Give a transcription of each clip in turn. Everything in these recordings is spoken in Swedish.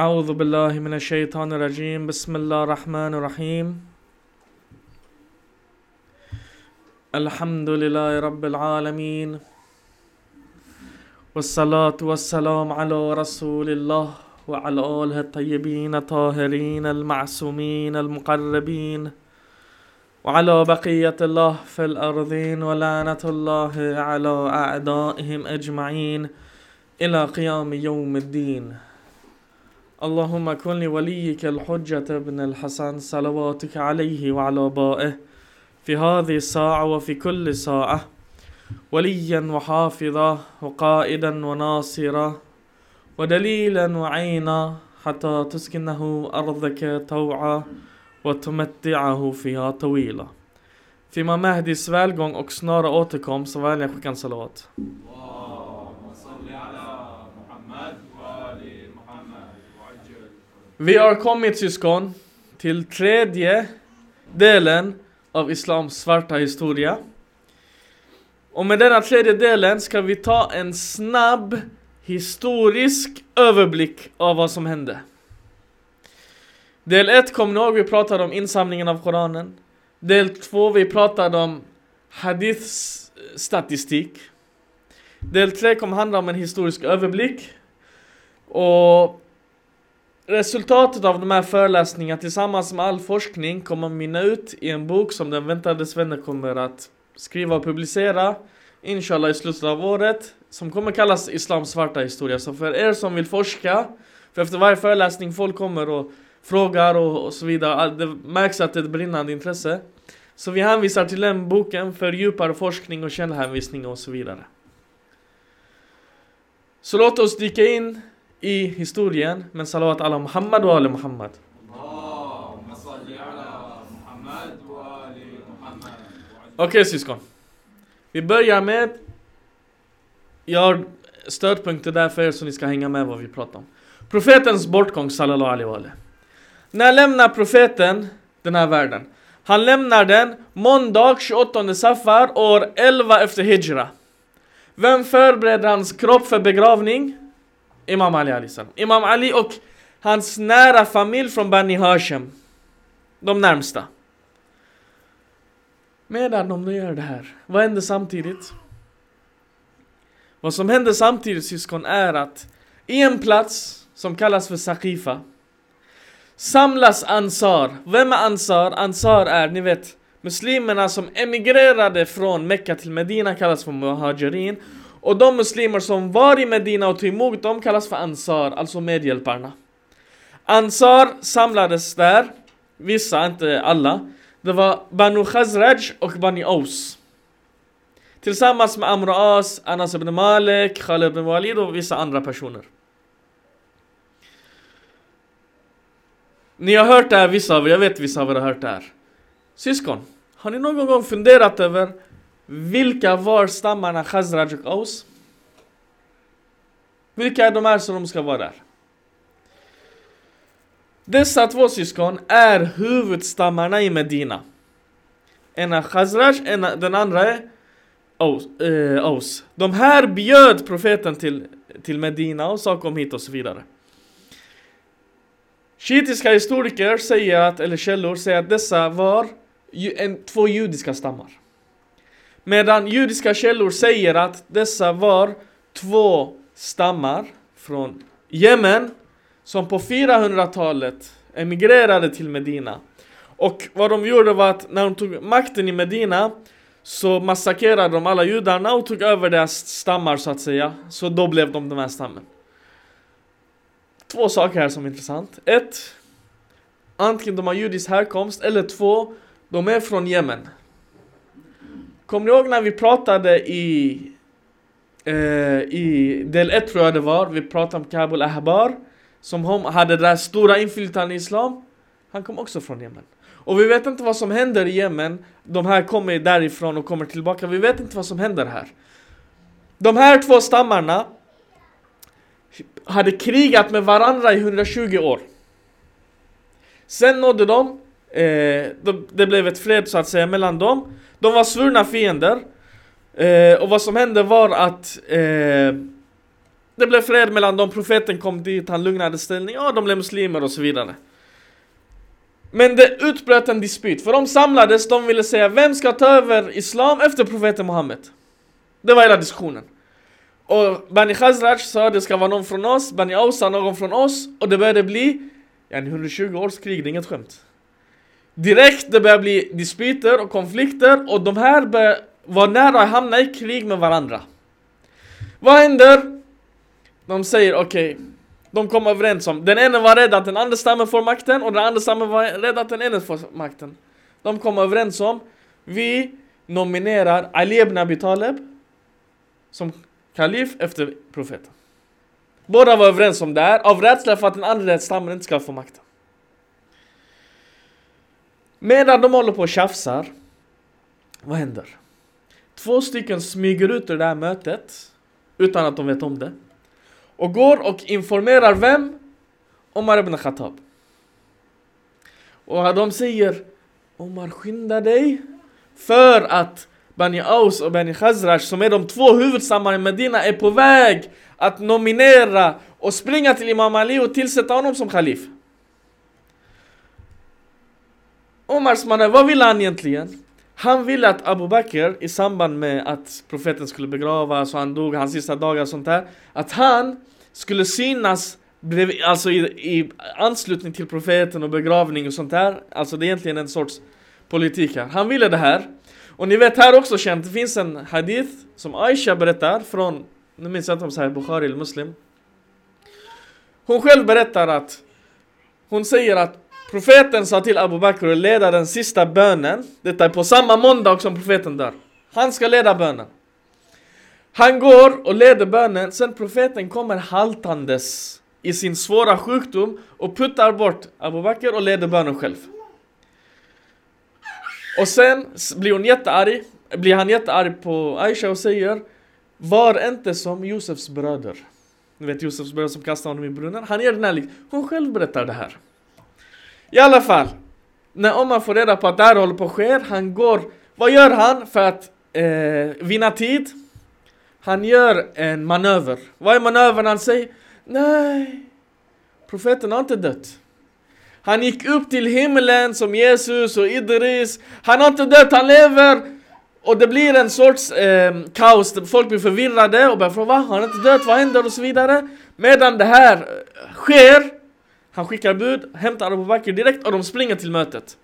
أعوذ بالله من الشيطان الرجيم. بسم الله الرحمن الرحيم. الحمد لله رب العالمين. والصلاة والسلام على رسول الله وعلى آله الطيبين الطاهرين المعصومين المقربين. وعلى بقية الله في الأرضين ولعنة الله على أعدائهم أجمعين إلى قيام يوم الدين. اللهم كن لوليك الحجة ابن الحسن صلواتك عليه وعلى آبائه في هذه الساعة وفي كل ساعة وليا وحافظا وقائدا وناصرا ودليلا وعينا حتى تسكنه أرضك طوعا وتمتعه فيها طويلا Fimma Mahdis välgång och snara återkomst så väl jag skicka en salat. Vi har kommit syskon till tredje delen av Islams svarta historia. Och med denna tredje delen ska vi ta en snabb historisk överblick av vad som hände. Del 1 kom ni ihåg, vi pratade om insamlingen av Koranen. Del 2, vi pratade om hadiths statistik. Del 3 kommer handla om en historisk överblick. Och resultatet av de här föreläsningarna tillsammans med all forskning kommer att mynna ut i en bok som den väntade svennen kommer att skriva och publicera. Inshallah i slutet av året. Som kommer kallas Islams svarta historia. Så för er som vill forska, för efter varje föreläsning folk kommer och frågar och, och så vidare. Det märks att det är ett brinnande intresse. Så vi hänvisar till den boken för djupare forskning och källhänvisning och så vidare. Så låt oss dyka in i historien men salawat ala Muhammad och Ali Muhammad. Okej okay, syskon. Vi börjar med Jag har stödpunkter där för er så ni ska hänga med vad vi pratar om. Profetens bortgång sallallahu alaihi wa alaihi. När lämnar profeten den här världen? Han lämnar den måndag 28 Safar år 11 efter Hijra. Vem förbereder hans kropp för begravning? Imam Ali alisam. Imam Ali och hans nära familj från Bani Hashem. De närmsta. Medan de gör det här, vad händer samtidigt? Vad som händer samtidigt syskon är att i en plats som kallas för Saqifa samlas Ansar. Vem är Ansar? Ansar är, ni vet, muslimerna som emigrerade från Mecka till Medina kallas för Muhajirin. Och de muslimer som var i Medina och tog emot dem kallas för Ansar, alltså medhjälparna. Ansar samlades där, vissa, inte alla. Det var Banu Khazraj och Bani Aus. Tillsammans med Amr As, Anas ibn Malik, Khalid ibn Walid och vissa andra personer. Ni har hört det här, vissa av er, jag vet vissa av er har hört det här. Syskon, har ni någon gång funderat över vilka var stammarna Khazraj och Aus? Vilka är de här som de ska vara där? Dessa två syskon är huvudstammarna i Medina. En är Khazraj, en, den andra är Aus, eh, Aus. De här bjöd profeten till, till Medina och sa kom hit och så vidare. Shiitiska historiker säger att, eller källor säger att dessa var en, två judiska stammar. Medan judiska källor säger att dessa var två stammar från Jemen som på 400-talet emigrerade till Medina. Och vad de gjorde var att när de tog makten i Medina så massakrerade de alla judarna och tog över deras stammar så att säga. Så då blev de den här stammen. Två saker här som är intressant. Ett, antingen de har judisk härkomst eller två, de är från Jemen. Kommer ni ihåg när vi pratade i, eh, i del 1 tror jag det var, vi pratade om Kabul Ahbar som hade det där stora inflytandet i Islam. Han kom också från Jemen. Och vi vet inte vad som händer i Jemen. De här kommer därifrån och kommer tillbaka. Vi vet inte vad som händer här. De här två stammarna hade krigat med varandra i 120 år. Sen nådde de, eh, de, det blev ett fred så att säga mellan dem. De var svurna fiender. Eh, och vad som hände var att eh, Det blev fred mellan dem, profeten kom dit, han lugnade ställningen, ja de blev muslimer och så vidare. Men det utbröt en dispyt, för de samlades, de ville säga vem ska ta över Islam efter profeten Muhammed? Det var hela diskussionen. Och Bani Khazraj sa det ska vara någon från oss, Bani Aus sa någon från oss, och det började bli en 120 års krig, det är inget skämt. Direkt det börjar bli dispyter och konflikter och de här börjar vara nära att hamna i krig med varandra. Vad händer? De säger okej, okay, de kom överens om, den ene var rädd att den andra stammen får makten och den andra stammen var rädd att den ene får makten. De kom överens om, vi nominerar Ali ibn Abi Talib som kalif efter profeten. Båda var överens om det här, av rädsla för att den andra stammen inte ska få makten. Medan de håller på och tjafsar, vad händer? Två stycken smyger ut ur det här mötet utan att de vet om det. Och går och informerar vem? Omar ibn Khattab. Och de säger Omar skynda dig för att Bani Aus och Bani Khazraj som är de två huvudstammar i Medina är på väg att nominera och springa till Imam Ali och tillsätta honom som khalif. Omars mannen, vad ville han egentligen? Han ville att Abu Bakr i samband med att profeten skulle begravas och han dog hans sista dagar och sånt där Att han skulle synas bredvid, alltså i, i anslutning till profeten och begravning och sånt där. Alltså det är egentligen en sorts politik här. Han ville det här. Och ni vet här också känt, det finns en hadith som Aisha berättar från Nu minns jag inte om det är Bukhari eller Muslim. Hon själv berättar att Hon säger att Profeten sa till Abu Bakr att leda den sista bönen. Detta är på samma måndag som profeten dör. Han ska leda bönen. Han går och leder bönen, sen profeten kommer haltandes i sin svåra sjukdom och puttar bort Abu Bakr och leder bönen själv. Och sen blir hon jättearg, blir han jättearg på Aisha och säger Var inte som Josefs bröder. Ni vet Josefs bröder som kastade honom i brunnen. Han ger den här Hon själv berättar det här. I alla fall, när Omar får reda på att det här håller på att ske, han går, vad gör han för att eh, vinna tid? Han gör en manöver. Vad är manövern han säger? Nej, profeten har inte dött. Han gick upp till himlen som Jesus och Idris. Han har inte dött, han lever! Och det blir en sorts eh, kaos, folk blir förvirrade och börjar fråga va? Har han inte dött? Vad händer? Och så vidare. Medan det här eh, sker han skickar bud, hämtar Abu Bakr direkt och de springer till mötet.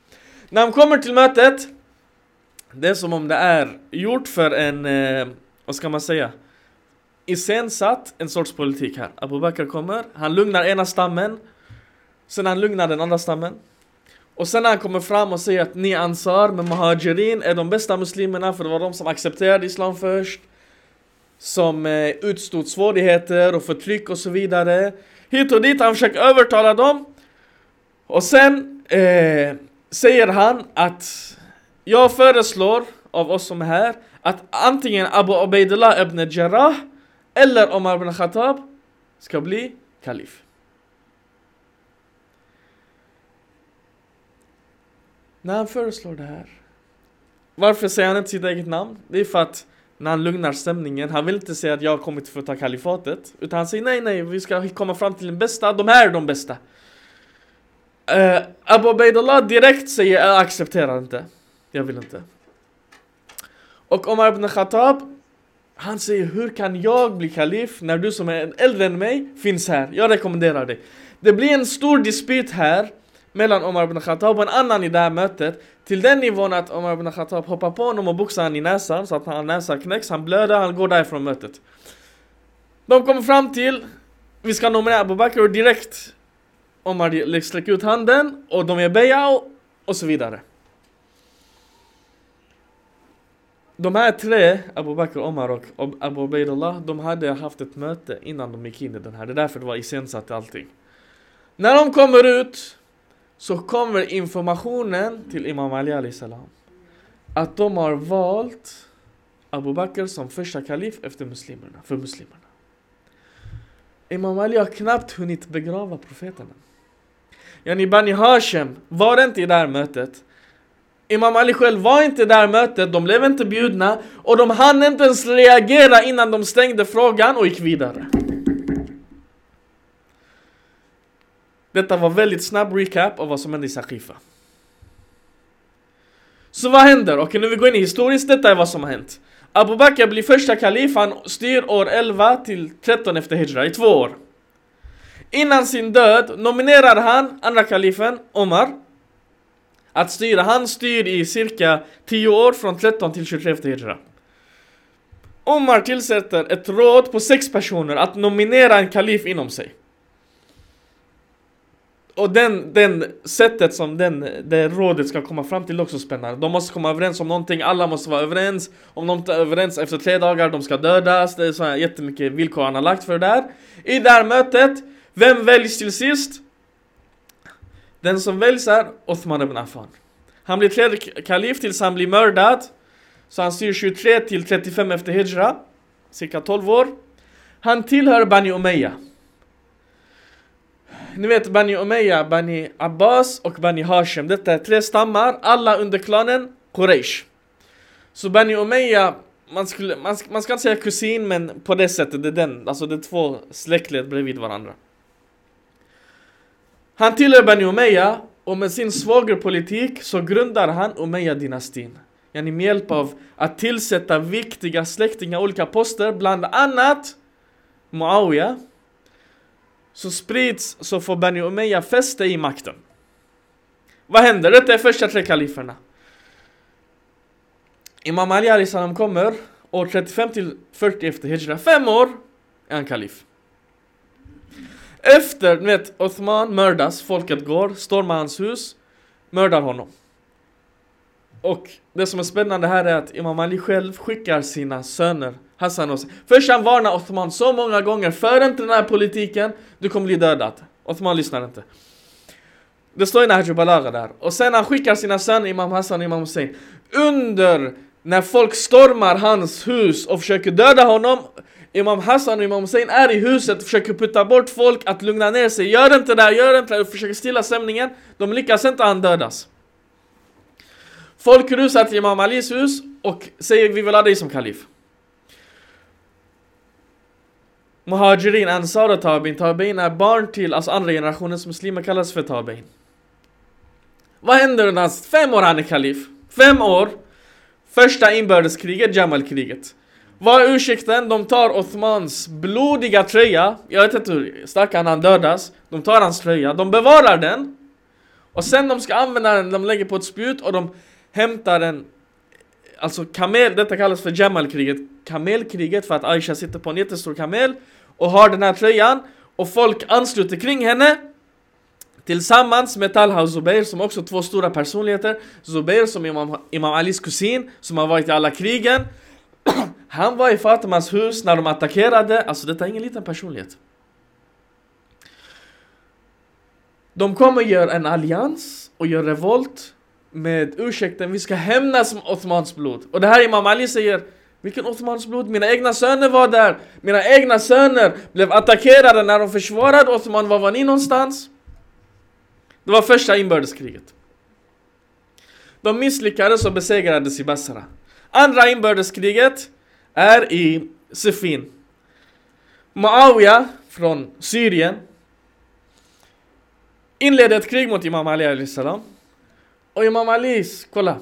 När de kommer till mötet, det är som om det är gjort för en, eh, vad ska man säga? Iscensatt en sorts politik här. Abu Bakr kommer, han lugnar ena stammen, sen han lugnar den andra stammen. Och sen när han kommer fram och säger att ni ansar med Muhajirin är de bästa muslimerna för det var de som accepterade Islam först. Som eh, utstod svårigheter och förtryck och så vidare hit och dit, han försöker övertala dem. Och sen eh, säger han att jag föreslår av oss som är här att antingen Abu Ubaidullah ibn Jarrah eller Omar ibn Khattab ska bli kalif. När han föreslår det här Varför säger han inte sitt eget namn? Det är för att när han lugnar stämningen, han vill inte säga att jag har kommit för att ta kalifatet. Utan han säger nej nej, vi ska komma fram till den bästa, de här är de bästa. Uh, Abu Ubaidullah direkt säger jag accepterar inte. Jag vill inte. Och Omar ibn Khattab Han säger hur kan jag bli kalif när du som är äldre än mig finns här? Jag rekommenderar dig. Det blir en stor dispyt här mellan Omar ibn Khattab och en annan i det här mötet till den nivån att Omar ibn Khattab hoppar på honom och boxar honom i näsan så att hans näsa knäcks, han blöder, han går därifrån mötet. De kommer fram till, vi ska nominera Abu Bakr och direkt Omar sträcker ut handen och de är beja och, och så vidare. De här tre, Abu Bakr, Omar och Abu Ubaidullah, de hade haft ett möte innan de gick in i den här. Det är därför det var iscensatt allting. När de kommer ut så kommer informationen till Imam Ali salam att de har valt Abu Bakr som första kalif efter muslimerna, för muslimerna. Imam Ali har knappt hunnit begrava profeterna. Yani Bani Hashem var inte i det här mötet. Imam Ali själv var inte i det här mötet, de blev inte bjudna och de hann inte ens reagera innan de stängde frågan och gick vidare. Detta var väldigt snabb recap av vad som hände i Saqifa. Så vad händer? Okej, nu vi går in i historiskt. Detta är vad som har hänt. Abu Bakr blir första kalif, han styr år 11 till 13 efter Hijra, i två år. Innan sin död nominerar han andra kalifen, Omar, att styra. Han styr i cirka 10 år, från 13 till 23 efter Hijra. Omar tillsätter ett råd på sex personer att nominera en kalif inom sig. Och den, den sättet som den, det rådet ska komma fram till är också spännande. De måste komma överens om någonting, alla måste vara överens. Om de inte är överens efter tre dagar, de ska dödas. Det är så här jättemycket villkor han har lagt för det där. I det här mötet, vem väljs till sist? Den som väljs är Othman ibn Affan. Han blir tredje kalif tills han blir mördad. Så han styr 23 till 35 efter Hijra. Cirka 12 år. Han tillhör Bani Umayya. Ni vet Bani Umayya, Bani Abbas och Bani Hashim. Detta är tre stammar, alla under klanen Quraysh. Så Bani Umayya, man, skulle, man, man ska inte säga kusin men på det sättet, det är den, alltså det är två släktled bredvid varandra. Han tillhör Bani Umayya och med sin svågerpolitik så grundar han Umayya-dynastin. Yani med hjälp av att tillsätta viktiga släktingar olika poster, bland annat Muawiyah så sprids, så får Bani Umayya fäste i makten. Vad händer? Detta är första tre kaliferna. Imam Ali Ali salam kommer år 35 till 40 efter Hijra. Fem år är han kalif. Efter, ni vet, Othman mördas, folket går, stormar hans hus, mördar honom. Och det som är spännande här är att Imam Ali själv skickar sina söner Hassan Hussein. Först han varnar Othman så många gånger, för inte den här politiken, du kommer bli dödad. Othman lyssnar inte. Det står i Nahju Balaga där. Och sen han skickar sina söner Imam Hassan och Imam Hussein. Under när folk stormar hans hus och försöker döda honom Imam Hassan och Imam Hussein är i huset och försöker putta bort folk att lugna ner sig. Gör inte det, gör inte det, försöker stilla stämningen. De lyckas inte, han dödas. Folk rusar till Imam Alis hus och säger vi vill ha dig som kalif. Muhajirin, Ansar och Tabin. Tabin är barn till, alltså andra generationens muslimer kallas för Tabin. Vad händer under hans fem år han är kalif? Fem år. Första inbördeskriget, Jamalkriget. Vad är ursäkten? De tar Othmans blodiga tröja. Jag vet inte hur stackaren han dödas. De tar hans tröja, de bevarar den. Och sen de ska använda den, de lägger på ett spjut och de hämtar en Alltså kamel, detta kallas för Jamalkriget Kamelkriget för att Aisha sitter på en jättestor kamel och har den här tröjan och folk ansluter kring henne Tillsammans med Talha och Zubair som också två stora personligheter. Zubair som Imam, Imam Alis kusin som har varit i alla krigen. Han var i Fatimas hus när de attackerade, alltså detta är ingen liten personlighet. De kommer göra en allians och gör revolt med ursäkten vi ska hämnas med Othmans blod. Och det här Imam Ali säger vilken Othmans blod? Mina egna söner var där! Mina egna söner blev attackerade när de försvarade Othman. Var var ni någonstans? Det var första inbördeskriget. De misslyckades och besegrades i Basra. Andra inbördeskriget är i Sifin. Muawiyah från Syrien inledde ett krig mot Imam Ali salam. Och Imam Ali, kolla.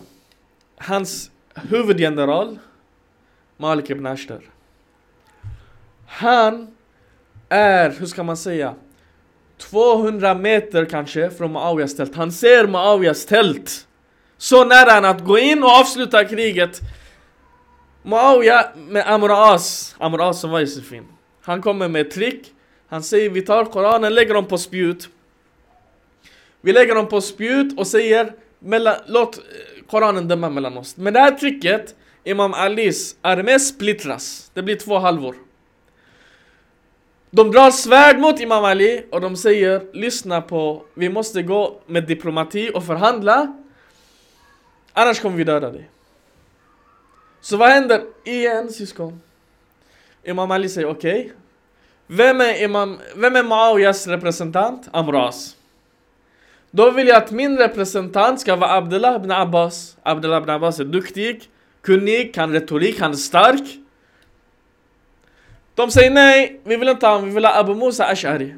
Hans huvudgeneral Malik ibn Ashtar. Han är, hur ska man säga, 200 meter kanske från Muawiyas tält. Han ser Muawiyas tält. Så nära han att gå in och avsluta kriget. Muawiya med Amr As, Amr As som var Josefin Han kommer med ett trick. Han säger vi tar Koranen, lägger dem på spjut. Vi lägger dem på spjut och säger mellan, låt eh, Koranen döma mellan oss. Men det här tricket Imam Alis armé splittras. Det blir två halvor. De drar svärd mot Imam Ali och de säger lyssna på, vi måste gå med diplomati och förhandla. Annars kommer vi döda dig. Så vad händer? Igen syskon. Imam Ali säger okej. Okay. Vem är Imam, vem är Muawiyas representant? Amras. Då vill jag att min representant ska vara Abdullah ibn Abbas. Abdullah ibn Abbas är duktig kunnig, kan retorik, han är stark. De säger nej, vi vill inte ha honom, vi vill ha Abu Musa Ash'ari.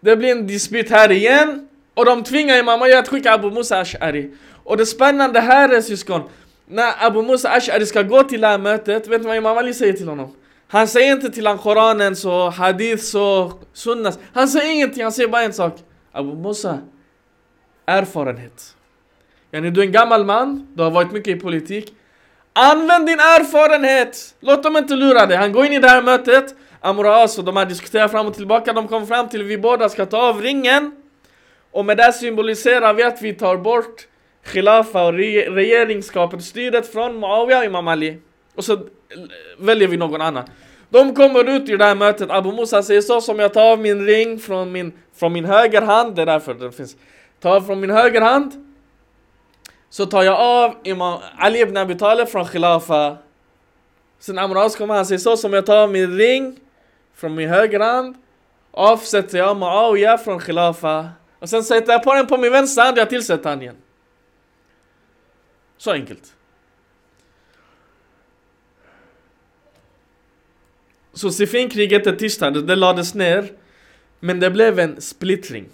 Det blir en dispyt här igen. Och de tvingar Imam Ali att skicka Abu Musa Ash'ari. Och det spännande här är syskon. När Abu Musa Ash'ari ska gå till det här mötet, vet ni vad Imam Ali säger till honom? Han säger inte till honom Koranen så, Hadith så, Sunnas. Han säger ingenting, han säger bara en sak. Abu Musa, erfarenhet. Yani du är en gammal man, du har varit mycket i politik. Använd din erfarenhet! Låt dem inte lura dig. Han går in i det här mötet, Amras och de här diskuterar fram och tillbaka. De kommer fram till att vi båda ska ta av ringen. Och med det symboliserar vi att vi tar bort Khilafa och re styret från Muawiyah och Imam Ali. Och så eh, väljer vi någon annan. De kommer ut ur det här mötet, Abu Musa säger så som jag tar av min ring från min, från min höger hand, det är därför den finns. Ta från min höger hand. Så tar jag av Imam Ali ibn Abi Talib från Khilafa. Sen Amras kommer han säger så som jag tar av min ring från min höger hand. Avsätter jag Muawiya från Khilafa. Och sen sätter jag på den på min vänstra hand och jag tillsätter han igen. Så enkelt. Så Sifinkriget är tystade, det lades ner. Men det blev en splittring.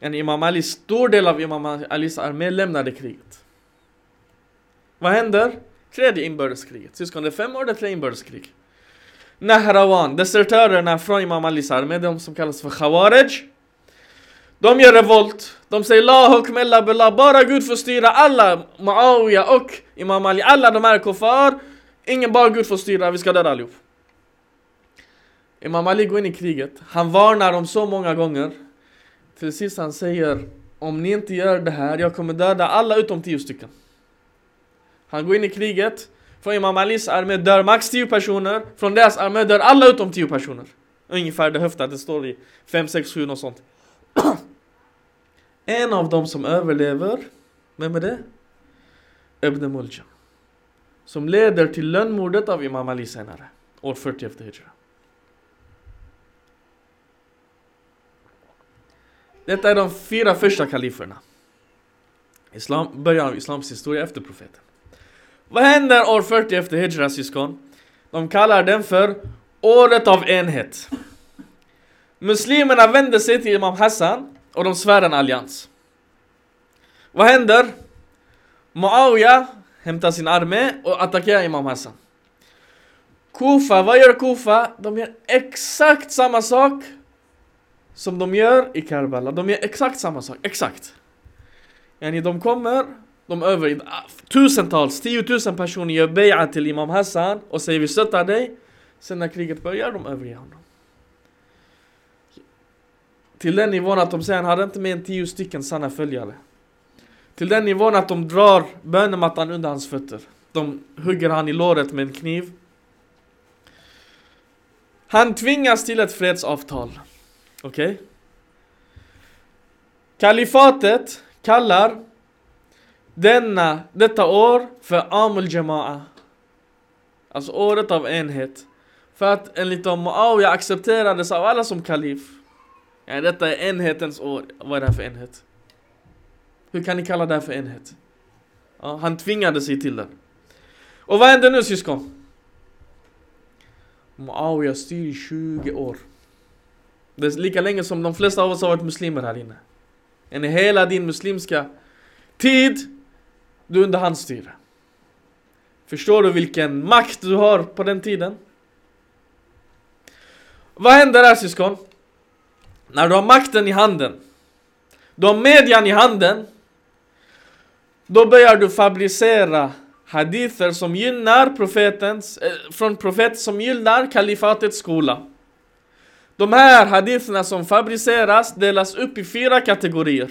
En Imam Ali, stor del av Imam Alis armé lämnade kriget. Vad händer? Tredje inbördeskriget. Syskon, det är fem år, det är tre inbördeskrig. Nahrawan, desertörerna från Imam Alis armé, de som kallas för Khawarij. De gör revolt. De säger La hukm illa billah. Bara Gud får styra alla. Muawiya och Imam Ali. Alla de här kuffar. Ingen bara Gud får styra. Vi ska döda allihop. Imam Ali går in i kriget. Han varnar dem så många gånger. Till sist han säger Om ni inte gör det här, jag kommer döda alla utom tio stycken. Han går in i kriget. Från Imam Alis armé dör max 10 personer. Från deras armé dör alla utom 10 personer. Ungefär det höftat, det står i 5, 6, 7 och sånt. en av dem som överlever, vem är det? Ibn Mulja. Som leder till lönnmordet av Imam Ali senare, år 40 efter Hijra. Detta är de fyra första kaliferna. Islam, början av Islams historia efter profeten. Vad händer år 40 efter Hijra syskon? De kallar den för året av enhet. Muslimerna vänder sig till Imam Hassan och de svär en allians. Vad händer? Muawiyah hämtar sin armé och attackerar Imam Hassan. Kufa, vad gör Kufa? De gör exakt samma sak som de gör i Karbala. De gör exakt samma sak, exakt. Yani de kommer, de över tusentals, tiotusen personer gör beja till Imam Hassan och säger vi stöttar dig. Sen när kriget börjar, de överger honom. Till den nivån att de säger han hade inte mer än tio stycken sanna följare. Till den nivån att de drar bönemattan under hans fötter. De hugger han i låret med en kniv. Han tvingas till ett fredsavtal. Okej? Okay? Kalifatet kallar denna, detta år för Amul Jama'a. Alltså året av enhet. För att enligt dem Muawiyah accepterades av alla som kalif. Ja, detta är enhetens år. Vad är det här för enhet? Hur kan ni kalla det här för enhet? Ja, han tvingade sig till det. Och vad händer nu syskon? Muawiya styr i 20 år. Det är lika länge som de flesta av oss har varit muslimer här inne. En hela din muslimska tid, du är under hans styre. Förstår du vilken makt du har på den tiden? Vad händer här syskon? När du har makten i handen, du har median i handen, då börjar du fabricera hadither som gynnar profetens, eh, från profet som gynnar kalifatets skola. De här haditherna som fabriceras delas upp i fyra kategorier.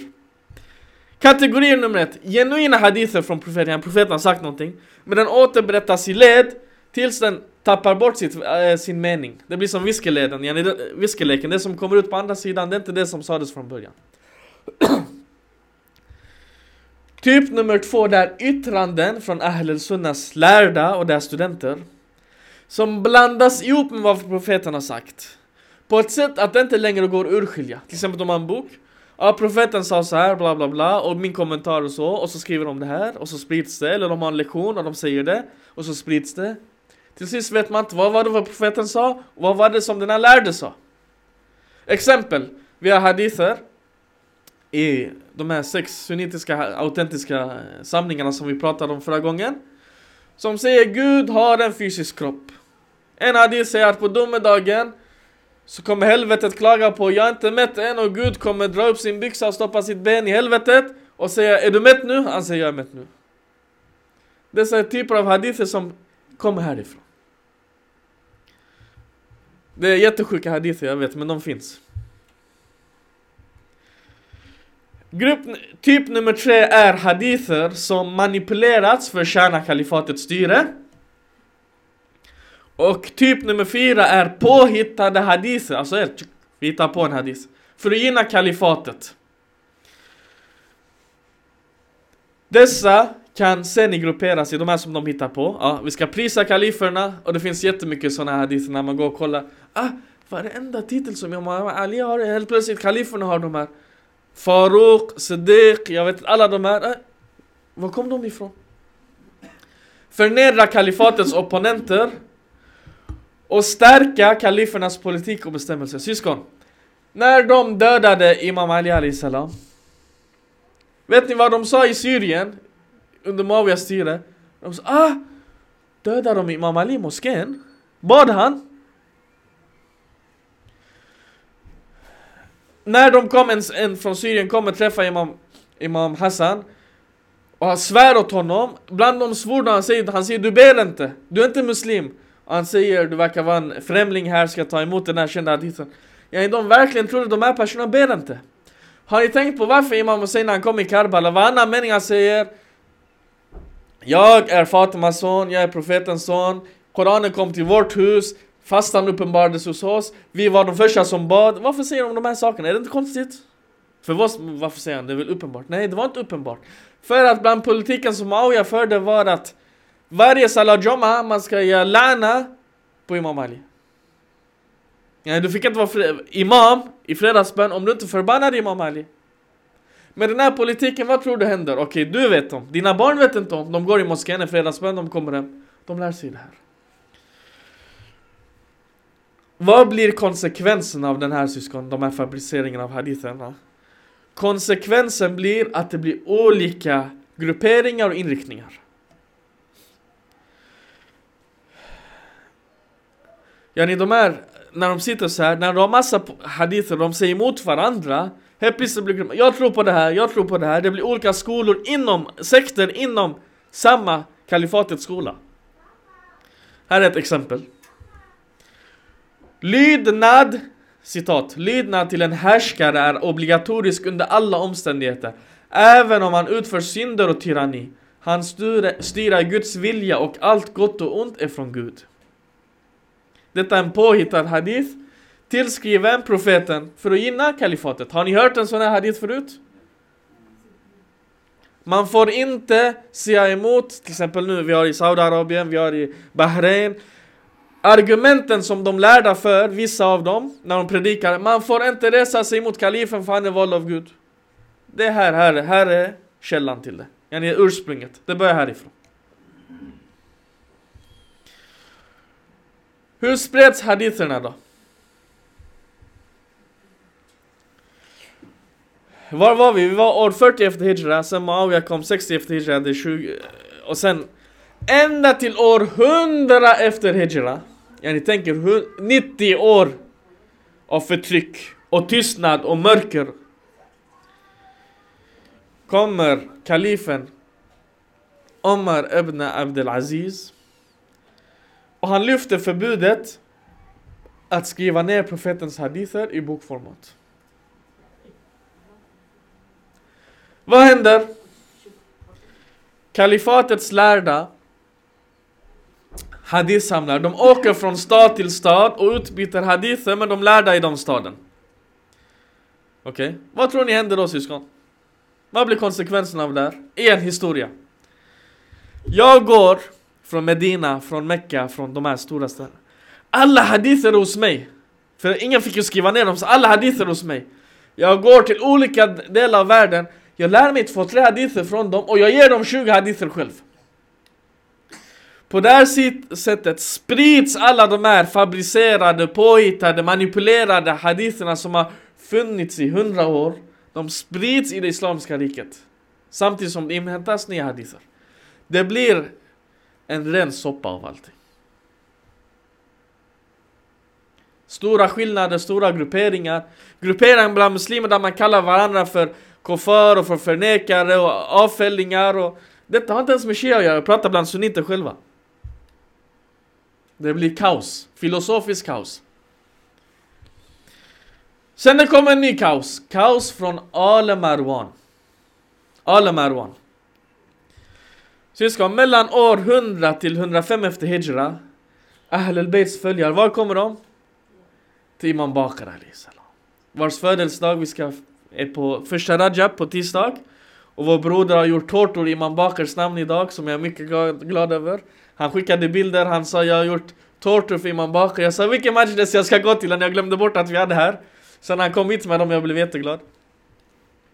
Kategori nummer ett, genuina hadither från profeten, profeten har sagt någonting, men den återberättas i led tills den tappar bort sitt, äh, sin mening. Det blir som viskeleden, viskeleken, det som kommer ut på andra sidan, det är inte det som sades från början. typ nummer två, det är yttranden från Ahl sunnas lärda och deras studenter. Som blandas ihop med vad profeten har sagt. På ett sätt att det inte längre går att urskilja. Till exempel om man har en bok. Ja, profeten sa så här, bla bla bla, och min kommentar och så, och så skriver de det här, och så sprids det, eller de har en lektion och de säger det, och så sprids det. Till sist vet man inte vad var det vad profeten sa, och vad var det som den här lärde sa. Exempel, Vi har hadither i de här sex sunnitiska autentiska samlingarna som vi pratade om förra gången. Som säger Gud har en fysisk kropp. En hadith säger att på domedagen så kommer helvetet klaga på jag är inte mätt än och Gud kommer dra upp sin byxa och stoppa sitt ben i helvetet och säga är du mätt nu? Han säger jag är mätt nu. Dessa typer av hadither som kommer härifrån. Det är jättesjuka hadither jag vet men de finns. Grupp, typ nummer tre är hadither som manipulerats för att tjäna kalifatets styre. Och typ nummer fyra är påhittade hadither, alltså helt, vi hittar på en hadith. För att gynna kalifatet. Dessa kan sen grupperas i de här som de hittar på. Ja, vi ska prisa kaliferna och det finns jättemycket sådana hadither när man går och kollar. Ah, varenda titel som Imam Ali har, helt plötsligt kaliferna har de här. Farouk, Siddiq, jag vet alla de här. Ah, var kom de ifrån? Förnedra kalifatets opponenter och stärka kalifernas politik och bestämmelser. Syskon, när de dödade Imam Ali Ali salam Vet ni vad de sa i Syrien under Muawiyas styre? De sa ah, dödade de Imam Ali i moskén? Bad han? när de kom, en, en från Syrien kom och träffade Imam, Imam Hassan och han svär åt honom, bland de svordomar han säger, han säger du ber inte, du är inte muslim. Och han säger du verkar vara en främling här, ska ta emot den här kända hadithen. Ja, de verkligen trodde de här personerna ber inte. Har ni tänkt på varför Imam Hussein när han kom i Karbala, varannan mening han säger Jag är Fatimas son, jag är profetens son, Koranen kom till vårt hus, Fastan uppenbarades hos oss. Vi var de första som bad. Varför säger de de här sakerna? Är det inte konstigt? För vad, varför säger han? Det är väl uppenbart? Nej, det var inte uppenbart. För att bland politiken som Auja förde var att varje Salah jama, man ska göra lana på Imam Ali. Ja, du fick inte vara imam i fredagsbön om du inte förbannade Imam Ali. Med den här politiken, vad tror du händer? Okej, du vet om. Dina barn vet inte om. De går i moskén i fredagsbön, de kommer hem. De lär sig det här. Vad blir konsekvensen av den här syskon, de här fabriceringarna av haditherna? Konsekvensen blir att det blir olika grupperingar och inriktningar. Yani de här, när de sitter så här, när de har massa hadither, de säger emot varandra Helt plötsligt blir det, jag tror på det här, jag tror på det här Det blir olika skolor inom, sekter inom samma kalifatets skola Här är ett exempel Lydnad, citat, lydnad till en härskare är obligatorisk under alla omständigheter. Även om han utför synder och tyranni. Han styrar Guds vilja och allt gott och ont är från Gud. Detta är en påhittad hadith tillskriven profeten för att gynna kalifatet. Har ni hört en sån här hadith förut? Man får inte säga emot, till exempel nu, vi har i Saudiarabien, vi har i Bahrain, argumenten som de lärda för, vissa av dem, när de predikar, man får inte resa sig mot kalifen för han är vald av Gud. Det här, här, här är källan till det. Yani ursprunget. Det börjar härifrån. Hur spreds haditherna då? Var var vi? Vi var år 40 efter Hijra, sen Muawiyah kom 60 efter Hijra, det är 20... Och sen ända till år 100 efter Hijra Ja, ni tänker 90 år av förtryck och tystnad och mörker. Kommer kalifen Omar ibn Abdelaziz och han lyfter förbudet att skriva ner profetens hadither i bokformat. Vad händer? Kalifatets lärda hadithsamlare. De åker från stad till stad och utbyter hadither med de lärda i de staden. Okej, okay. vad tror ni händer då syskon? Vad blir konsekvensen av det här? En historia. Jag går från Medina, från Mecka, från de här stora städerna. Alla hadither hos mig. För ingen fick ju skriva ner dem, så alla hadither hos mig. Jag går till olika delar av världen. Jag lär mig två, tre hadither från dem och jag ger dem 20 hadither själv. På det här sättet sprids alla de här fabricerade, påhittade, manipulerade haditherna som har funnits i hundra år. De sprids i det Islamiska riket. Samtidigt som det inhämtas nya hadither. Det blir en ren soppa av allting. Stora skillnader, stora grupperingar. Grupperingar bland muslimer där man kallar varandra för Kofar och för förnekare och avfällingar och detta har inte ens med shia att göra, jag pratar bland sunniter själva. Det blir kaos, filosofisk kaos. Sen det kommer en ny kaos, kaos från Ale Marwan. Ale Marwan. Syskon, mellan år 100 till 105 efter Hijra, Ahl al-Baits följare, var kommer de? Till Imam Bakr salam. Vars födelsedag vi ska är på första Rajab på tisdag. Och vår broder har gjort tårtor i Imam Bakrs namn idag som jag är mycket glad över. Han skickade bilder, han sa jag har gjort tårtor för Imam Bakr. Jag sa vilken majlis jag ska gå till, jag glömde bort att vi hade här. Sen han kom hit med dem, jag blev jätteglad.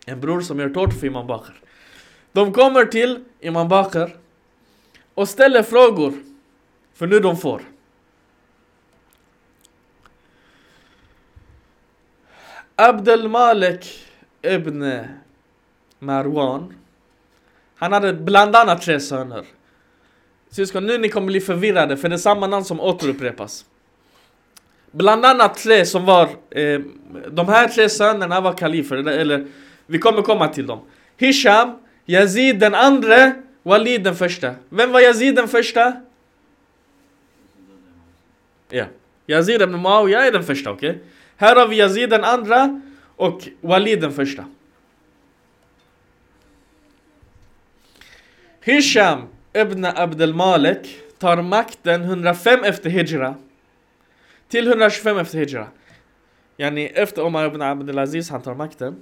En bror som gör tårtor för Imam Bakr. De kommer till Imam Bakr och ställer frågor. För nu de får. Abdel Malik ibn Marwan. Han hade bland annat tre söner. Syskon, nu ni kommer bli förvirrade för det är samma namn som återupprepas. Bland annat tre som var, eh, de här tre sönerna var kalifer, eller vi kommer komma till dem. Hisham, Yazid den andra, Walid den första. Vem var Yazid den första? Ja, Yazid ibn Muawiya är den första, okej? Okay? Här har vi Yazid den andra och Walid den första. Hisham ibn Abdel Malek tar makten 105 efter Hijra till 125 efter Hijra. Yani efter Omar ibn Abdelaziz, han tar makten.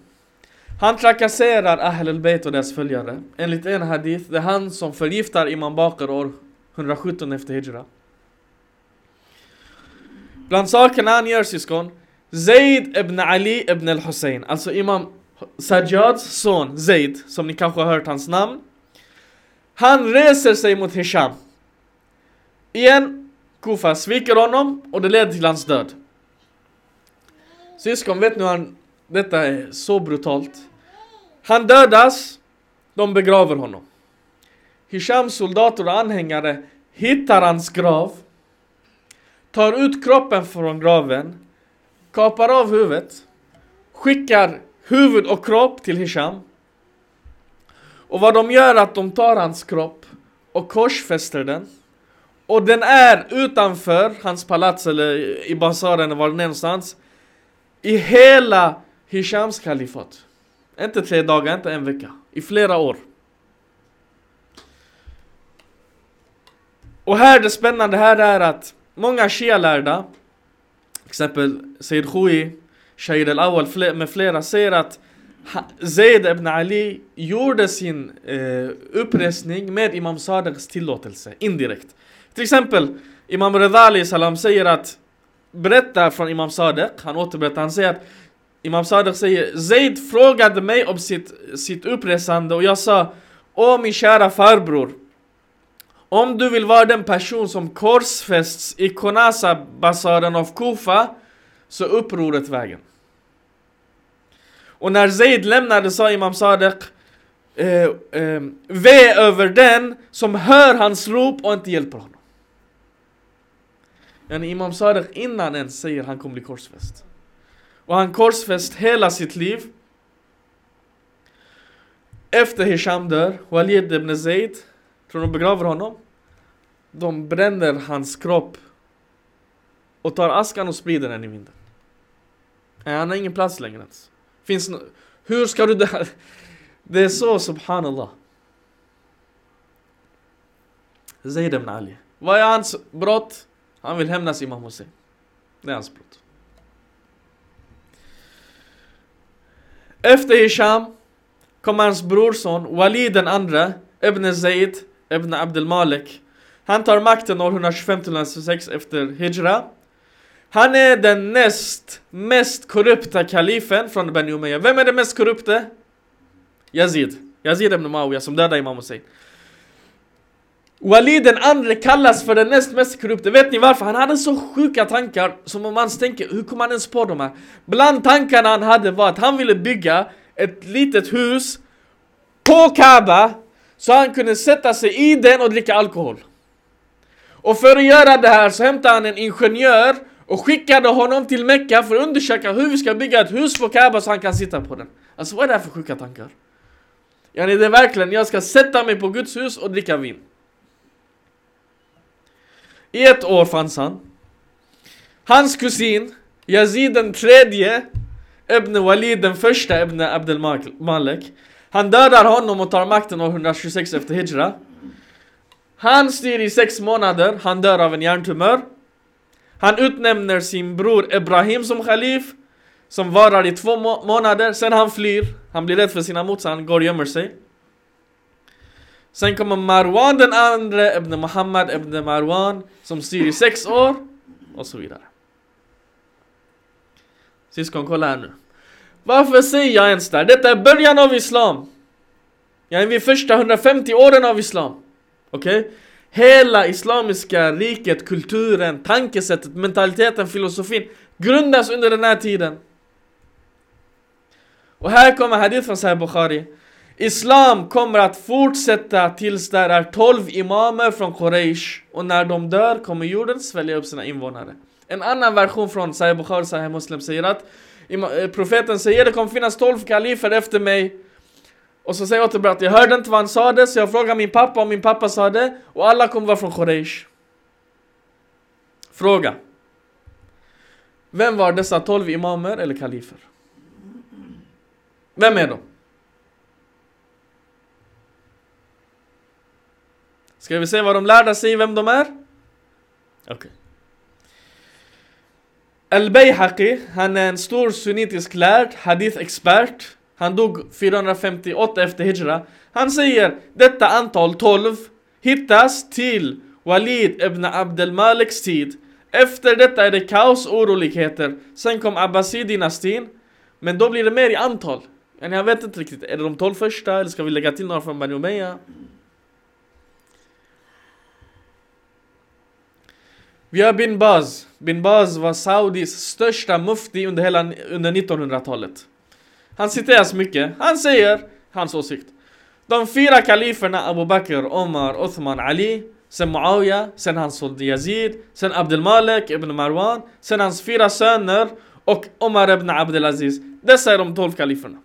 Han trakasserar Ahl al-Bayt och deras följare. Enligt en hadith, det är han som förgiftar Imam Bakr år 117 efter Hijra. Bland sakerna han gör syskon, Zaid ibn Ali ibn al-Hussein, alltså Imam Sajjads son Zaid, som ni kanske har hört hans namn. Han reser sig mot Hisham. Igen, Kufa sviker honom och det leder till hans död. Syskon, vet ni han, detta är så brutalt. Han dödas, de begraver honom. Hishams soldater och anhängare hittar hans grav, tar ut kroppen från graven, kapar av huvudet, skickar huvud och kropp till Hisham. Och vad de gör är att de tar hans kropp och korsfäster den. Och den är utanför hans palats eller i basaren eller var den är någonstans. I hela Hishams kalifat. Inte tre dagar, inte en vecka. I flera år. Och här det spännande här är att många shia-lärda exempel Sayyid Khoui, Shahid al-Awwal med flera säger att Zaid ibn Ali gjorde sin eh, uppresning med Imam Sadiqs tillåtelse, indirekt. Till exempel, Imam Redali salam säger att Berättar från Imam Sadiq, han återberättar, han säger att Imam Sadiq säger Zaid frågade mig om sitt, sitt uppresande och jag sa Åh min kära farbror om du vill vara den person som korsfästs i Konasa-basaren av Kufa så upproret vägen. Och när Zaid lämnade sa Imam Sadiq eh, eh, Ve över den som hör hans rop och inte hjälper honom. Imam Sadiq innan ens säger han kommer bli korsfäst. Och han korsfäst hela sitt liv. Efter Hisham dör, Walid ibn Zaid Tror de begraver honom? De bränner hans kropp och tar askan och sprider den i vinden. Han har ingen plats längre ens. Finns no Hur ska du dö? Det är så subhanallah. Zaid ibn Ali. Vad är hans brott? Han vill hämnas Imam Hussein. Det är hans brott. Efter Hisham kom hans brorson Walid den andra, Ibn Zaid Ibn Abdel Malik. Han tar makten år 125-126 efter Hijra. Han är den näst mest korrupta kalifen från Bani Umayya. Vem är den mest korrupte? Yazid. Yazid ibn Muawiyah som dödade Imam Hussein. Walid den andre kallas för den näst mest korrupte. Vet ni varför? Han hade så sjuka tankar som om man tänker, hur kom han ens på de här? Bland tankarna han hade var att han ville bygga ett litet hus på Kaaba så han kunde sätta sig i den och dricka alkohol. Och för att göra det här så hämtade han en ingenjör och skickade honom till Mecka för att undersöka hur vi ska bygga ett hus på Kaaba så han kan sitta på den. Alltså vad är det här för sjuka tankar? Yani det är verkligen, jag ska sätta mig på Guds hus och dricka vin. I ett år fanns han. Hans kusin, Yazid den tredje, Ibn Walid den första, Ibn Abdel Malik. Han dödar honom och tar makten år 126 efter Hijra. Han styr i sex månader, han dör av en hjärntumör. Han utnämner sin bror Ibrahim som khalif, som varar i två må månader, sen han flyr. Han blir rädd för sina mot, så han går och gömmer sig. Sen kommer Marwan den andra, Ibn Muhammad Ibn Marwan, som styr i sex år, och så vidare. Syskon, kolla här nu. Varför säger jag ens det här? Detta är början av Islam. Jag är vid första 150 åren av Islam. Okej? Okay? Hela islamiska riket, kulturen, tankesättet, mentaliteten, filosofin grundas under den här tiden. Och här kommer hadith från Sahih Bukhari. Islam kommer att fortsätta tills det är 12 imamer från Quraysh och när de dör kommer jorden svälja upp sina invånare. En annan version från Sahih Bukhari, Sahih Muslim säger att eh, profeten säger det kommer finnas 12 kalifer efter mig och så säger återbär att jag hörde inte vad han sa det, så jag frågade min pappa och min pappa sa det och alla kommer vara från Quraysh. Fråga. Vem var dessa 12 imamer eller kalifer? Vem är de? Ska vi se vad de lärde sig, vem de är? Okej. Okay. Al-Bayhaqi, han är en stor sunnitisk lärd, hadith-expert. Han dog 458 efter Hijra. Han säger detta antal 12 hittas till Walid ibn Abdel Maliks tid. Efter detta är det kaos och oroligheter. Sen kom Abbasi-dynastin. Men då blir det mer i antal. Jag vet inte riktigt, är det de 12 första eller ska vi lägga till några från Bani Umayya? Vi har bin Baz. Bin Baz var Saudis största mufti under hela under 1900-talet. Han citeras mycket. Han säger hans åsikt. De fyra kaliferna Abu Bakr, Omar, Uthman, Ali Sen Muawiya, sen hans son Yazid, sen Abdel Malik ibn Marwan, sen hans fyra söner och Omar ibn Abdelaziz. Dessa är de tolv kaliferna.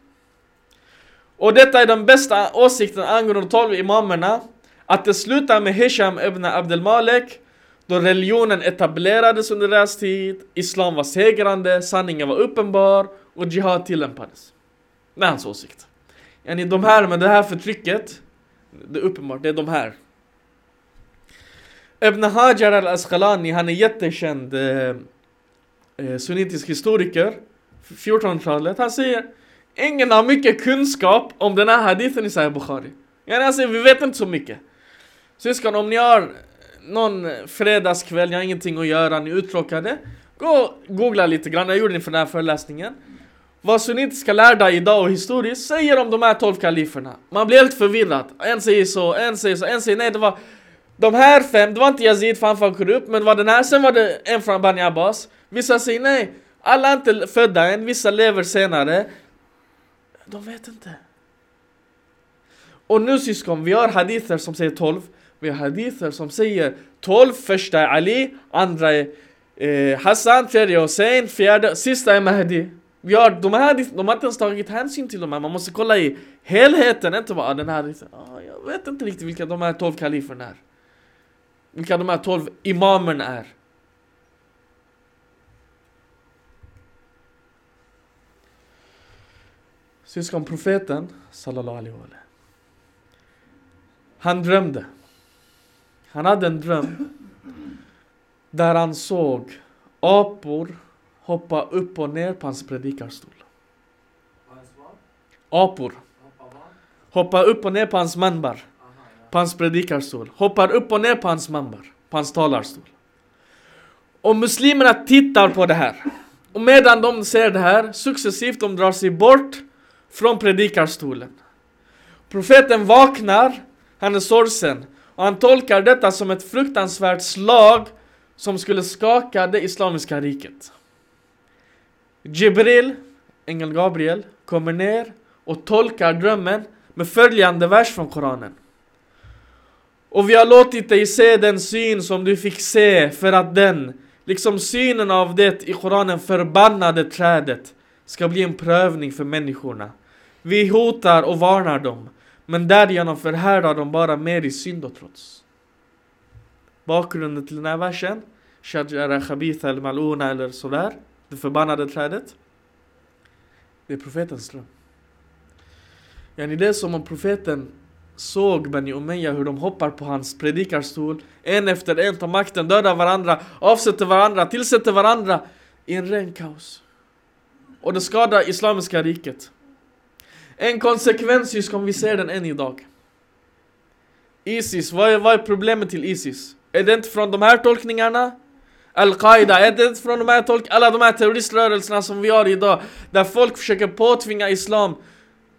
Och detta är den bästa åsikten angående de tolv imamerna. Att det slutar med Hisham ibn Abdel Malik då religionen etablerades under deras tid, Islam var segrande, sanningen var uppenbar och Jihad tillämpades. Det är hans åsikt. Yani de här med det här förtrycket, det är uppenbart, det är de här. Ibn Hajar al-Asqalani, han är jättekänd eh, eh sunnitisk historiker, 1400-talet. Han säger Ingen har mycket kunskap om den här hadithen i Sahih Bukhari. Yani säger vi vet inte så mycket. Syskon, om ni har någon fredagskväll, ni har ingenting att göra, ni är uttråkade. Gå och googla lite grann, jag gjorde det inför den här föreläsningen vad sunnitiska lärda idag och historiskt säger om de här 12 kaliferna. Man blir helt förvirrad. En säger så, en säger så, en säger nej det var de här fem, det var inte Yazid för han var korrupt, men det var den här, sen var det en från Bani Abbas. Vissa säger nej, alla är inte födda än, vissa lever senare. De vet inte. Och nu syskon, vi har hadither som säger 12. Vi har hadither som säger 12, första är Ali, andra är eh, Hassan, tredje är Hussein, fjärde, sista är Mahdi. Vi har, de, här, de har inte ens tagit hänsyn till de här, man måste kolla i helheten, inte bara ah, den här, ah, jag vet inte riktigt vilka de här 12 kaliferna är. Vilka de här 12 imamerna är. Syskon profeten, sallallahu alaihi wa Han drömde. Han hade en dröm där han såg apor hoppa upp och ner på hans predikarstol. Apor. Hoppa upp och ner på hans manbar. På hans predikarstol. Hoppar upp och ner på hans manbar. På hans talarstol. Och muslimerna tittar på det här. Och medan de ser det här, successivt de drar sig bort från predikarstolen. Profeten vaknar, han är sorgsen. Och han tolkar detta som ett fruktansvärt slag som skulle skaka det islamiska riket. Jibril, ängeln Gabriel, kommer ner och tolkar drömmen med följande vers från Koranen. Och vi har låtit dig se den syn som du fick se för att den, liksom synen av det i Koranen förbannade trädet, ska bli en prövning för människorna. Vi hotar och varnar dem, men därigenom förhärdar de bara mer i synd och trots. Bakgrunden till den här versen, Shajara Khabitha al Maluna eller sådär, det förbannade trädet. Det är profetens dröm. Yani det är som om profeten såg Bani Umayya hur de hoppar på hans predikarstol, en efter en tar makten, dödar varandra, avsätter varandra, tillsätter varandra i en ren kaos. Och det skadar Islamiska riket. En konsekvens just vi ser den än idag. Isis, vad är, vad är problemet till Isis? Är det inte från de här tolkningarna? Al-Qaida, är det inte från de här tolk alla de här terroriströrelserna som vi har idag? Där folk försöker påtvinga Islam.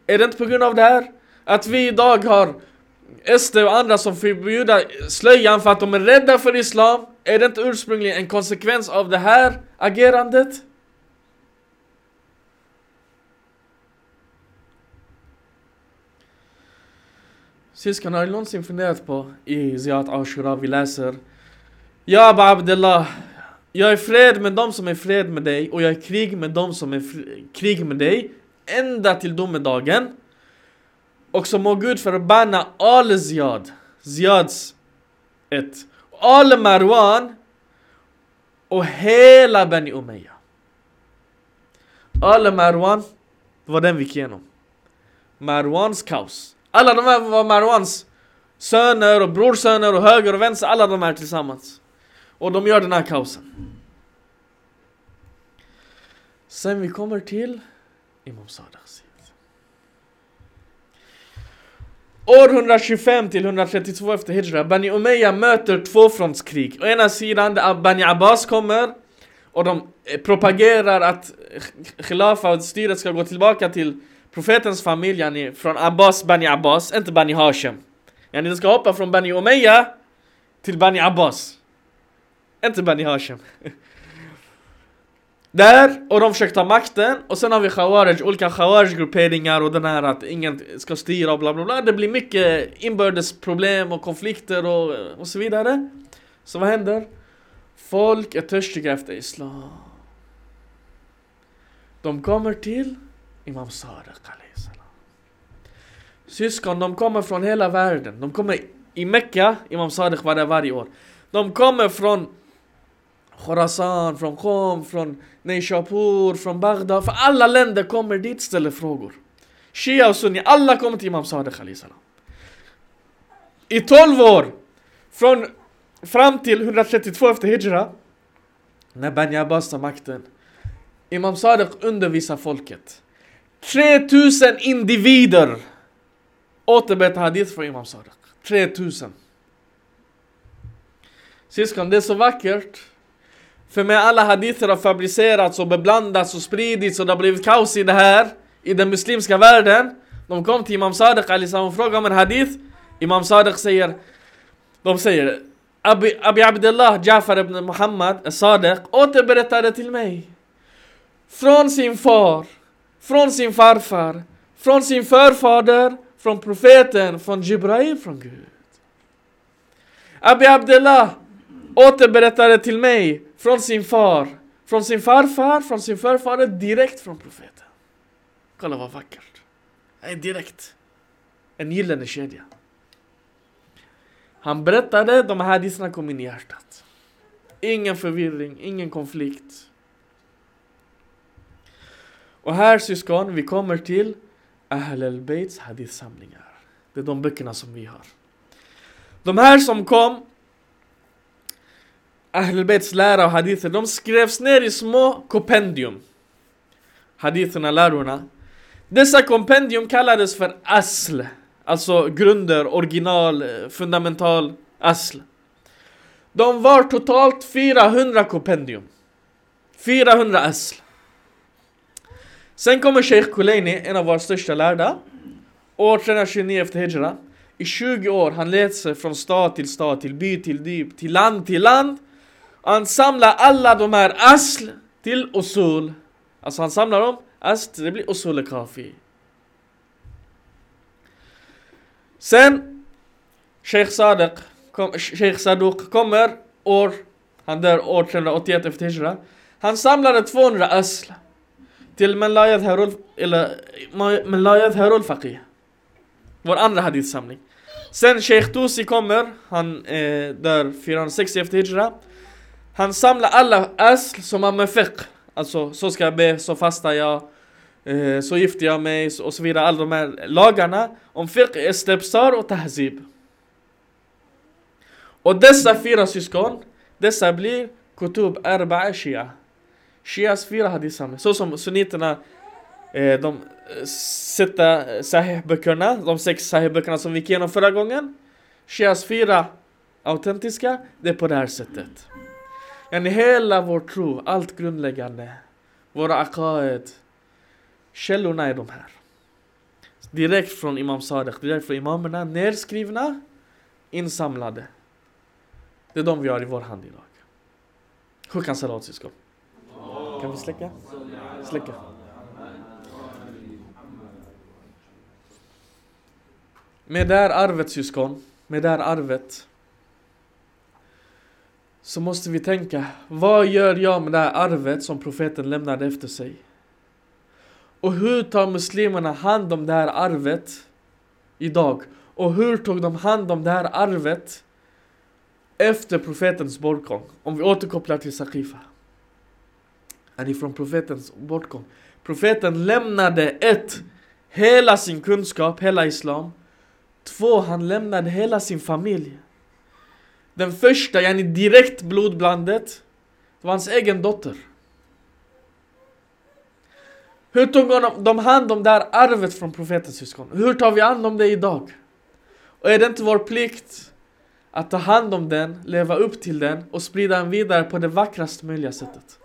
Är det inte på grund av det här? Att vi idag har SD och andra som förbjuder slöjan för att de är rädda för Islam. Är det inte ursprungligen en konsekvens av det här agerandet? Syskon, har ni någonsin funderat på i Ziyat Ashura vi läser? Ja Aba Abdullah Jag är fred med dem som är fred med dig och jag är krig med dem som är krig med dig ända till domedagen. Och så må Gud förbanna all Ziyad Ziyads ett all Marwan och hela Bani Umayya. All Marwan var den vi gick igenom. Marwans kaos alla de här var Marwans söner och brorsöner och höger och vänster, alla de här tillsammans. Och de gör den här kaosen. Sen vi kommer till Imam Sadiq År 125 till 132 efter Hijra, Bani Umayya möter tvåfrontskrig. Å ena sidan där Bani Abbas kommer och de eh, propagerar att Khilafa och styret ska gå tillbaka till profetens familj, yani, från Abbas, Bani Abbas, inte Bani Hashem. Yani, den ska hoppa från Bani Umayya till Bani Abbas. Inte Bani Hashem. Där, och de försöker ta makten, och sen har vi Khawarij, olika Khawarij-grupperingar och den här att ingen ska styra och bla bla bla. Det blir mycket inbördes problem och konflikter och, och så vidare. Så vad händer? Folk är törstiga efter Islam. De kommer till Imam Sadiq. Syskon, de kommer från hela världen. De kommer i Mecka, Imam Sadiq var där varje år. De kommer från Khorasan, från Qom, från Neishapur, från Bagdad. För alla länder kommer dit och ställer frågor. Shia och Sunni, alla kommer till Imam Sadiq. I 12 år, från fram till 132 efter Hijra, när Bani Abbas tar makten. Imam Sadiq undervisar folket. 3000 individer återberättar hadith från Imam Sadiq. 3000. Syskon, det är så vackert. För med alla hadither har fabricerats och beblandats och spridits och det har blivit kaos i det här, i den muslimska världen. De kom till Imam Sadiq och frågade om en hadith. Imam Sadiq säger, de säger Abi, Abi Abdullah Jafar ibn Muhammad Sadiq återberättade till mig från sin far från sin farfar, från sin förfader, från profeten, från Jibrail, från Gud. Abi Abdullah återberättade till mig från sin far, från sin farfar, från sin förfader, direkt från profeten. Kolla vad vackert. Nej, direkt. En gyllene kedja. Han berättade, de här hadisarna kom in i hjärtat. Ingen förvirring, ingen konflikt. Och här syskon, vi kommer till Ahl al-Baits hadithsamlingar Det är de böckerna som vi har. De här som kom, Ahl al-Baits lära och hadither, de skrevs ner i små kompendium. Haditherna, lärorna. Dessa kompendium kallades för asl. Alltså grunder, original, eh, fundamental asl. De var totalt 400 kompendium. 400 asl. Sen kommer Sheikh Kuleini, en av våra största lärda. År 329 efter Hijra. i 20 år. Han lät sig från stad till stad, till by till by, till land till land. Han samlar alla de här asl till usul. Alltså han samlar dem, asl, det blir usul kafi. Sen, Sheikh Sadiq, kom, Sheikh Saduq kommer år, han dör år 381 efter Hijra. Han samlade 200 asl till Men la yadharul, eller Men la yadharul faqih. Vår andra hadithsamling. Sen Sheikh Tusi kommer, han eh, dör 460 efter Hijra. Han samlar alla asl som har med fiqh. Alltså, så ska jag be, så fastar jag, eh, så gifter jag mig och så vidare. Alla de här lagarna om fiqh, istibsar och tahzib. Och dessa fyra syskon, dessa blir kutub arba'a shia. Shias fyra hadithsamlingar. Så som sunniterna, eh, de eh, sätter eh, sahih-böckerna, de sex sahih-böckerna som vi gick igenom förra gången. Shias fyra autentiska, det är på det här sättet. Yani hela vår tro, allt grundläggande, våra aqaid, källorna är de här. Direkt från Imam Sadiq, direkt från imamerna, nedskrivna, insamlade. Det är de vi har i vår hand idag. Hur kan salat syskon? Kan vi släcka? Släcka. Med det här arvet syskon, med det här arvet så måste vi tänka, vad gör jag med det här arvet som profeten lämnade efter sig? Och hur tar muslimerna hand om det här arvet idag? Och hur tog de hand om det här arvet efter profetens bortgång? Om vi återkopplar till Saqifa. Är ifrån profetens bortgång. Profeten lämnade ett, hela sin kunskap, hela islam. Två, han lämnade hela sin familj. Den första, yani direkt blodblandet, var hans egen dotter. Hur tog de hand om det här arvet från profetens syskon? Hur tar vi hand om det idag? Och är det inte vår plikt att ta hand om den, leva upp till den och sprida den vidare på det vackraste möjliga sättet?